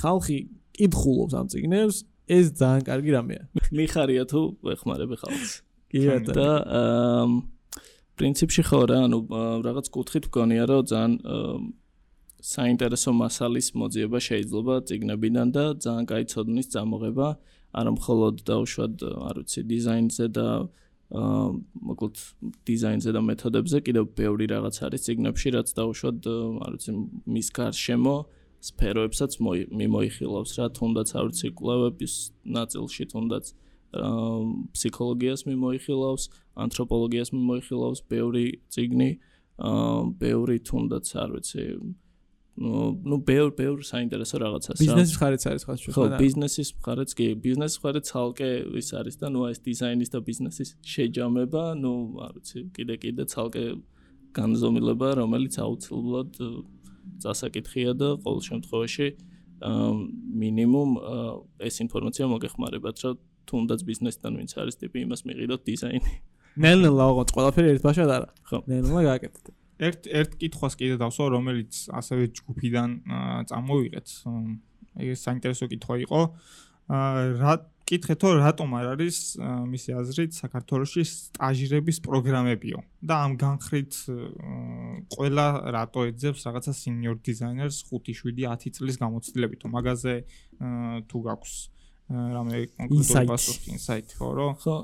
ხალხი კითხულობს ამ ციგნებს ეს ძალიან კარგი რამეა. მიხარია თუ ეხმარები ხალხს. კი ბატონო. და აა პრინციპში ხო რა, ანუ რაღაც კუთხით მგონია რომ ძალიან საინტერესო მასალის მოძიება შეიძლება ციგნებიდან და ძალიან კაი ცოდნის წამოღება, არა მხოლოდ დაუშვად, არ ვიცი, დიზაინზე და მოკლედ დიზაინზე და მეთოდებზე, კიდევ ბევრი რაღაც არის ციგნებში, რაც დაუშვად, არ ვიცი, მის გარშემო სფეროებსაც მიმოიხილავს რა თუნდაც არ ვიცი კვლევების ნაწილში თუნდაც ფსიქოლოგიას მიმოიხილავს ანთროპოლოგიას მიმოიხილავს ბევრი ციგნი ბევრი თუნდაც არ ვიცი ну ну ბევრ ბევრ საინტერესო რაღაცას რა ბიზნესის მხარეც არის ხო ხო ბიზნესის მხარეც კი ბიზნესის მხარე ცალკე ის არის და ну ეს დიზაინის და ბიზნესის შეჯამება ну არ ვიცი კიდე კიდე ცალკე განზომილება რომელიც აუცილებლად წასაკითხია და ყოველ შემთხვევაში მინიმუმ ეს ინფორმაცია მოგეხმარებათ, რომ თუნდაც ბიზნესთან ვინც არის ტიპი იმას მიყიდოთ დიზაინი. ნელ-ნელა აღოთ ყველაფერი ერთბაშად არა. ხო. ნელ-ნელა გააკეთეთ. ერთ ერთ კითხვას კიდე დავსვა, რომელიც ასევე ჯგუფიდან წამოვიღეთ. ეს საინტერესო კითხვა იყო. აა რა კითხეთო რატომ არ არის მისი აზრით საქართველოსში სტაჟირების პროგრამებიო და ამ განხრით ყველა რატო ეძებს რაღაცა სინიორ დიზაინერს 5-7-10 წლის გამოცდილებითო მაგაზე თუ გაქვს რამე კონკრეტული პასუხი ინსაიტი ხო რო ხო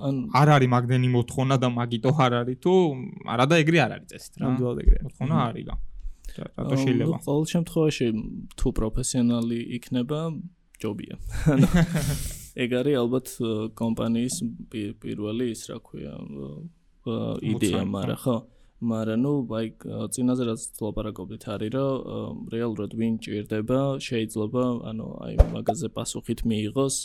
არ არის მაგდენი მოთხოვნა და მაგიტო არ არის თუ არა და ეგრე არ არის წესით რა. ნამდვილად ეგრეა. მოთხოვნა არის და რატო შეიძლება. ყოველ შემთხვევაში თუ პროფესიონალი იქნება ჯობია. ანუ ეგ არის ალბათ კომპანიის პი- პირველი ის რა ქვია იდეა, მაგრამ ხო მაგრამ ნუ აი წინაზე რაც ლაპარაკობდით არის რომ რეალურად ვინ ჭირდება შეიძლება ანუ აი მაგაზე პასუხით მიიღოს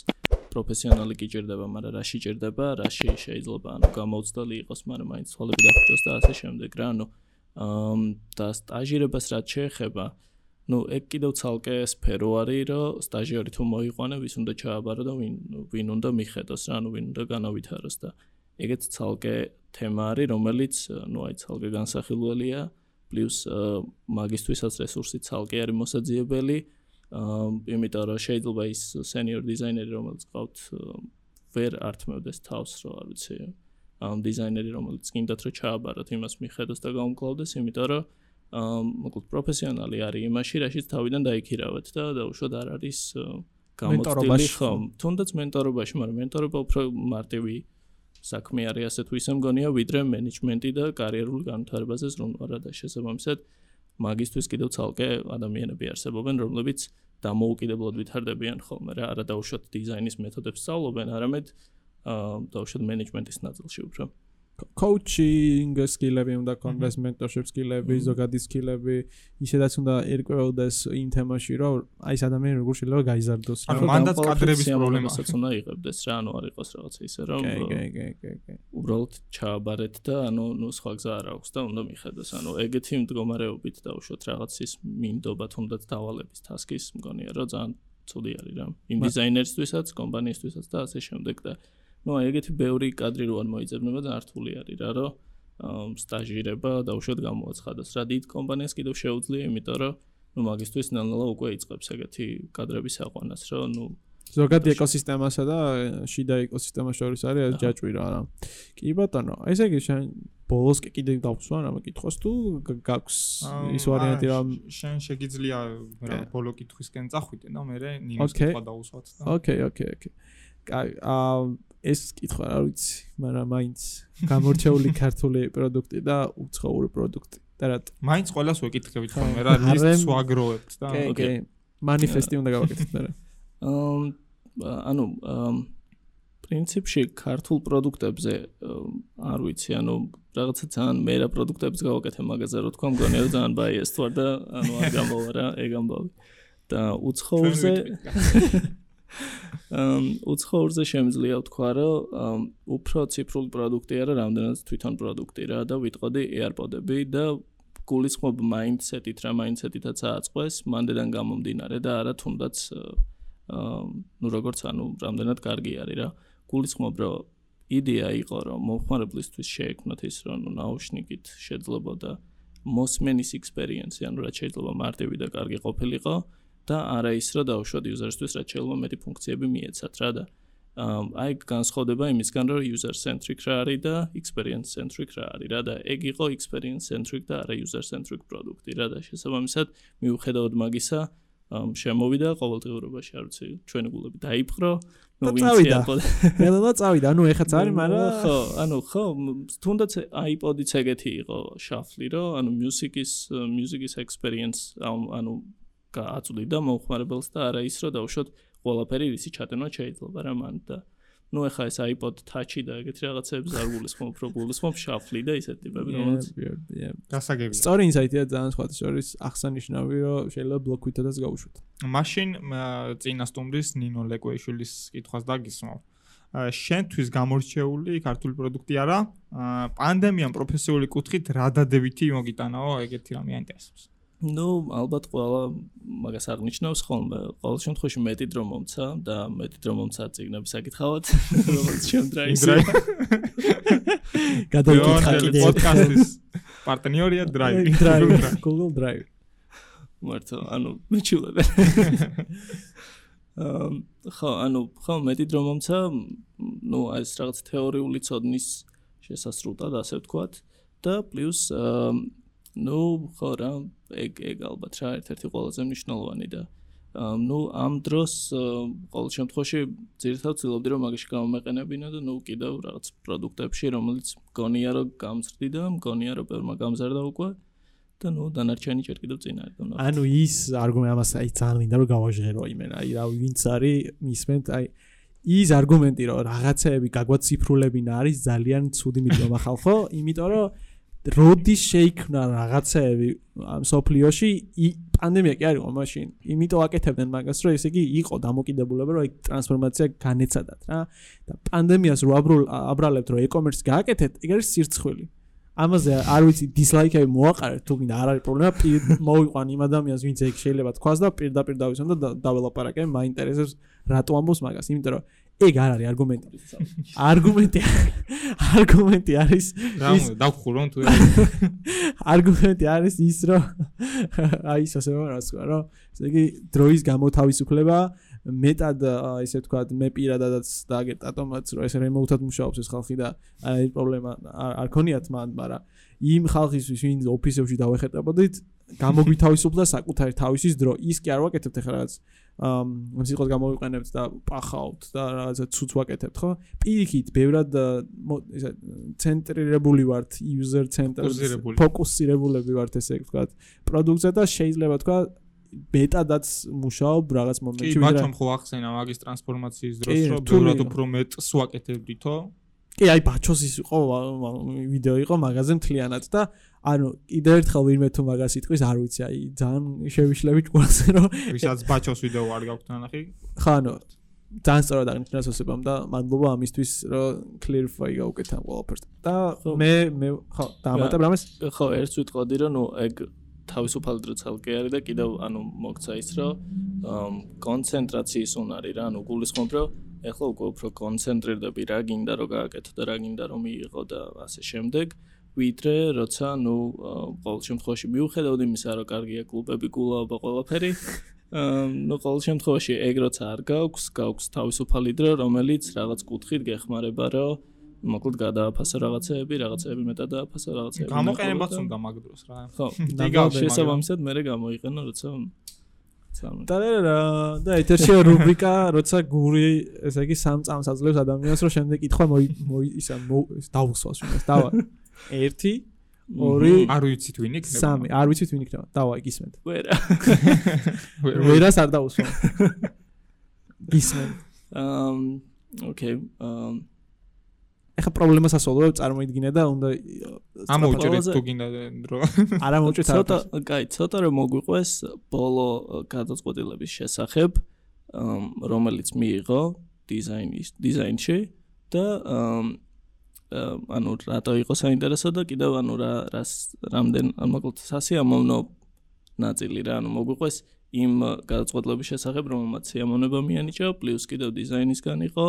პროფესიონალი კი ჭირდება, მაგრამ რაში ჭირდება, რაში შეიძლება ანუ გამოცდალი იყოს, მაგრამ მაინც თვალები დახუჭოს და ასე შემდეგ რა, ანუ ამ და სტაჟირებას რაც შეეხება, ну ეგ კიდევ ცალკე სფერო არის, რომ სტაჟიორი თუ მოიყვანე, ვის უნდა ჩააბარო და ვინ ვინ უნდა მიხედოს რა, ანუ ვინ უნდა განავითაროს და აა ეგეც ცალკე თემა არის რომელიც ну აი ცალკე განსახილველია პლუს მაგისთვისაც რესურსი ცალკე არის მოსაძიებელი. აა იმიტომ რომ შეიძლება ის სენიორ დიზაინერი რომელიც ყავთ აა, ვერ ართმევდეს თავს რო არ ვიცი ამ დიზაინერი რომელიც გინდათ რომ ჩააბაროთ იმას მიხედოს და გაუმკლავდეს იმიტომ რომ აა მოკლედ პროფესიონალი არის იმაში რაშიც თავიდან დაიქირავეთ და დაუშვათ არ არის გამოცდილი ხო თუნდაც მენტორობაში მაგრამ მენტორობა უფრო მარტივი საქმე არის ასე თუ ისე მგონია ვიდრე მენეჯმენტი და კარიერულ განვითარებაზე ზრუნვა და შესაბამისად მაგისტვის კიდევ ცალკე ადამიანები არსებობენ რომლებიც დამოუკიდებლად ვითარდებიან ხოლმე რა არა დაუშვათ დიზაინის მეთოდებს სწავლობენ არამედ აა დაუშვათ მენეჯმენტის ნაწილში უფრო coaching skills-ები უნდა კონდეს, mentorship skills-ები, Mhm. ზოგადი skills-ები, ისედაც უნდა ერკვეოდეს იმ თემაში, რომ აი ეს ადამიანი როგორ შეიძლება გაიზარდოს რა. ანუ მანდაც კადრების პრობლემასაც უნდა იღებდეს რა ანუ არ იყოს რაღაცა ისე რომ კი, კი, კი, კი, კი. უბრალოდ ჩააბარეთ და ანუ ნუ სხვა გზა არ აქვს და უნდა მიხედოს. ანუ ეგეთი მდგომარეობით დაუშვოთ რაღაცის მინდობა თუნდაც დავალების task-ის მგონია რომ ძალიან ცუდი არის რა. იმ დიზაინერისთვისაც, კომპანიისთვისაც და ასე შემდეგ და ნუ აი ეგეთი ბევრი კადრი რო არ მოიძებნება და რთული არის რა რომ ამ, სტაჟირება დაუშვოთ გამოაცხადოს. რა დიდ კომპანიას კიდევ შეუძლია, იმიტომ რომ ნუ მაგისტვის ნელ-ნელა უკვე იწყებს ეგეთი კადრების აყვანას, რომ ნუ ზოგადი ბატონო. ეკოსისტემასა და შიდა ეკოსისტემას შორის არის ჯაჭვი რა. რა. კი ბატონო, ესე იგი შენ ბოლოს კი კიდე დავსვა რა მეკითხოს თუ გაქვს ის ვარიანტი რომ შენ შეგიძლია რა ბოლო კითხვისკენ წახვიდე და მე ოკეი. კითხვა დაუსვათ და ოკეი, ოკეი, ოკეი. კაი, აა ეს კითხვა რა ვიცი, მაგრამ მაინც გამორჩეული ქართული პროდუქტი და უცხოური პროდუქტი. და რატო? მაინც ყველას ვეკითხებით ხოლმე რა, ლისტს ვაგროვებთ და ოკეი. манифести უნდა გავაკეთოთ მე რა. ანუ პრინციპში ქართულ პროდუქტებზე არ ვიცი, ანუ რაღაცა ძალიან მე რა პროდუქტებს გავაკეთე მაგაზე რო თქვა, მგონია რომ ძალიან ბაიეს თვარ და ანუ არ გამოვა რა ეგ ამბავი. და უცხოურზე უცხოურზე შემიძლია ვთქვა, რომ უფრო ციფრული პროდუქტი არა, რამდენად თვითონ პროდუქტი რა და ვიტყოდი AirPod-ები და გულისხმობ mindset-ით რა mindset-ითაც აწყდეს, მანდედან გამომდინარე და არა თუნდაც აა ну როგორც ანუ რამდენად კარგი არის რა. გულისხმობ რომ იდეა იყო რომ მომხმარებლისთვის შეექმნათ ის რომ ნაუშნიკით შეძლებოდა მოსმენის experience-ი, ანუ რაც შეიძლება მარტივი და კარგი ყოფილიყო და არა ის რომ დაუშვათ user-ისთვის რაც შეიძლება მეტი ფუნქციები მიეცათ რა და აი განსხვავდება იმისგან რომ user centric რა არის და experience centric რა არის რა და ეგ იყო experience centric და არა user centric პროდუქტი რა და შესაბამისად მიუხედავად მაგისა შემოვიდა ყოველდღიურობაში არ ვიცი ჩვენი გულები დაიპყრო და ნუ წავიდა. Ნელა წავიდა, ანუ ეხაც არის, მაგრამ ხო, ანუ ხო, თუნდაც iPod-იც ეგეთი იყო შაფლი, რომ ანუ music-ის music-ის experience ანუ გააწვდიდა მომხმარებელს და არა ის, რომ დაუშვათ ყველაფერი ისი ჩატენვა შეიძლება რა მან და ну ეხა ეს iPod Touch-ი და ეგეთი რაღაცებს არ გულისხმობ, რო გულისხმობ შაფლი და ისეთ ტიპები, რომელიც გასაგებია. სწორი ინსაიტია ძალიან სხვა შორის აღსანიშნავი, რომ შეიძლება ბლოკვითაც გავუშვათ. მაშინ მა, წინა სტუმრის ნინო ლეკვეიშვილის კითხვას დაგისმო. აა, შენთვის გამორჩეული ქართული პროდუქტი არა? აა, პანდემიამ პროფესიული კუთხით რა დადებითი მოგიტანაო ეგეთი რამე აინტერესებს. ну ალბათ ყველა მაგას აღნიშნავს ხოლმე ყოველ შემთხვევაში მეტი დრო მომცა და მეტი დრო მომცა ციგნების საკითხავად რომელიც შემდრაისი გადავიკითხა მეორე კიდე პოდკასტის პარტნიორია Drive. Drive, Google Drive. მართლა ანუ მეჩულებენ ამ ხო ანუ ხო მეტი დრო მომცა ну ეს რაღაც თეორიული ცოდნის შესასრულად ასე ვთქვათ და პლუს ну ხო რა ეგ ეგ ალბათ რა ერთ-ერთი ყველაზე მნიშვნელოვანი და ну ამ დროს ყოველ შემთხვევაში ძირითადად ვცდილობდი რომ მაგაში გამომეყენებინა და ნუ კიდევ რაღაც პროდუქტებში რომელიც მგონია რომ გამზრდი და მგონია რომ ბევრმა გამზარდა უკვე და ნუ დანარჩენი ჯერ კიდევ წინ არის და ანუ ის არგუმენტი ამას აი ძალიან მინდა რომ გავაჟღერო იმენ აი რა ვინც არის მისმენთ აი ის არგუმენტი რომ რაღაცეები გაგვაციფრულებინა არის ძალიან ცუდი მიდომა ხალხო იმიტომ რომ როდის შეიქმნა რაღაცეები ამ სოფლიოში? პანდემია კი არისო მაშინ. იმიტომ აკეთებდნენ მაგას რომ ესე იგი იყო დამოკიდებულება რომ აი ტრანსფორმაცია განეცადათ რა. და პანდემიას რო აბრალებთ რომ e-commerce გააკეთეთ ეგ არის სირცხვილი. ამაზე არ ვიცი დისლაიქები მოაყარეთ თუ გინდა არ არის პრობლემა. მოვიყვან იმ ადამიანს ვინც ეგ შეიძლება თქვას და პირდაპირ დავისვენ და დაველაპარაკე მაინტერესებს რატო ამბობს მაგას. იმიტომ რომ ეგ არ არის არგუმენტი. არგუმენტი არგუმენტი არის ის დაგხურო თუ არგუმენტი არის ის რომ აი ეს ასე რას თქვა რომ ესე იგი დროის გამოთავისუფლება მეტად ესე ვთქვა მე პირადადაც დააგეტატომაც რომ ეს რემოუთად მუშაობს ეს ხალხი და აი პრობლემა არ ქონიათ მან მაგრამ იმ ხალხისთვის ვინც ოფისებში დავეხეტებოდით გამოგვითავისუფლდა საკუთარი თავისის დრო ის კი არ ვაკეთებთ ახლა რაღაც სიტყვას გამოვიყენებთ და პახავთ და რაღაცა ცუც ვაკეთებთ ხო? პირიქით ბევრად ესე ცენტრირებული ვართ user centered ფოკუსირებულები ვართ ესე ვთქვათ პროდუქტზე და შეიძლება თქვა ბეტადაც მუშაობ რაღაც მომენტში კი ბაჩომ ხო ახსენა მაგის ტრანსფორმაციის დროს რომ ბევრად უფრო მეტს ვაკეთებდითო კი აი ბაჩოს ის იყო ვიდეო იყო მაღაზია მთლიანად და ანუ კიდევ ერთხელ ვინმე თუ მაგას იტყვის არ ვიცი აი ძალიან შევიშლები ჭკუასე რომ ვისაც ბაჩოს ვიდეო არ გაქვთ ნახი ხა ანუ ძალიან სწორად აღნიშნეს ოსებამ და მადლობა ამისთვის რომ clarify გაუკეთა ყველაფერს. და მე მე ხო დაამატებ რამეს? ხო ერთს ვიტყოდი რომ ნუ ეგ თავისუფალი დრო ცალკე არის და კიდევ ანუ მოგცა ის რომ კონცენტრაციის უნარი რა ანუ გულისხმობ რომ ეხლა უკვე უფრო კონცენტრირდები რა გინდა რომ გააკეთო და რა გინდა რომ მიიღო და ასე შემდეგ ვიდრე როცა ნუ ყოველ შემთხვევაში მიუხედავად იმისა რომ კარგია კლუბები გულაობა ყველაფერი ნუ ყოველ შემთხვევაში ეგ როცა არ გაქვს გაქვს თავისუფალი დრო რომელიც რაღაც კუთხით გეხმარება რომ მოკლედ გადააფასო რაღაცეები, რაღაცეები მეტად დააფასო რაღაცეები. გამოყენებაც უნდა მაგ დროს რა. ხო, იგავ შესაბამისად მე გამოიყენო როცა და და ეთერში რუბრიკა როცა გური ესე იგი სამ წამს აძლევს ადამიანს რომ შემდეგ კითხვა მოი ისა დაუსვას უნდა დავა 1 2 არ ვიცით ვინ იქნება? 3 არ ვიცით ვინ იქნება? დავა გისმენთ. ვერა. ვერას არ დაუსვა გისმენთ. um okay um ეხა პრობლემას ასოლებ წარმოიდგინე და უნდა ამოუჭრეთ თუ გინდა დრო. არა მოუჭრეთ ცოტა კაი ცოტა რომ მოგვიყვეს ბოლო გადაწყვეტილების შესახებ რომელიც მიიღო დიზაინის დიზაინში და ანუ რატო იყო საინტერესო და კიდევ ანუ რა რას რამდენ მოკლედ სასიამოვნო ნაწილი რა ანუ მოგვიყვეს იმ გადაწყვეტილების შესახებ რომელმაც სიამოვნება მიანიჭა პლუს კიდევ დიზაინისგან იყო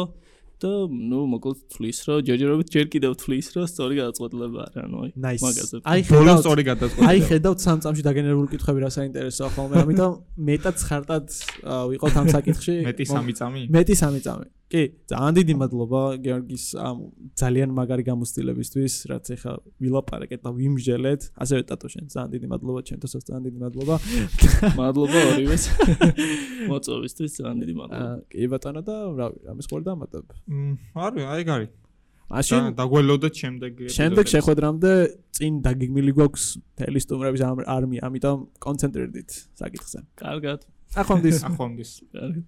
და ნუ მოკლედ თulis რომ ჯერჯერობით ჯერ კიდევ თulis რომ სწორი გადაწყვეტილება არა ნუ აი მაგაზე. აი ხედავ სწორი გადაწყვეტილება აი ხედავ სამ წამში დაგენერებული კითხვები რა საინტერესოა ხოლმე ამიტომ მეტად ხარტად ვიყოთ ამ საკითხში. მეტი სამი წამი? მეტი სამი წამი კი, ძალიან დიდი მადლობა გიორგის ამ ძალიან მაგარი გამოცდილებისთვის, რაც ეხა ვილაპარაკეთ და ვიმჟელეთ. ასევე ტატო შენ ძალიან დიდი მადლობა ჩემთვისაც ძალიან დიდი მადლობა. მადლობა ორივეს. მოწვევისთვის ძალიან დიდი მადლობა. კი ბატონო და რავი, ამის ხოლმე დამატებ. მ, არის, აი გარი. მაშინ დაგველოდეთ შემდეგ შემდეგ შეხვედრამდე წინ დაგიგმილი გვაქვს თელისტუმრების არმია, ამიტომ კონცენტრირდით საკითხზე. კარგად. ახონდის. ახონდის. კარგად.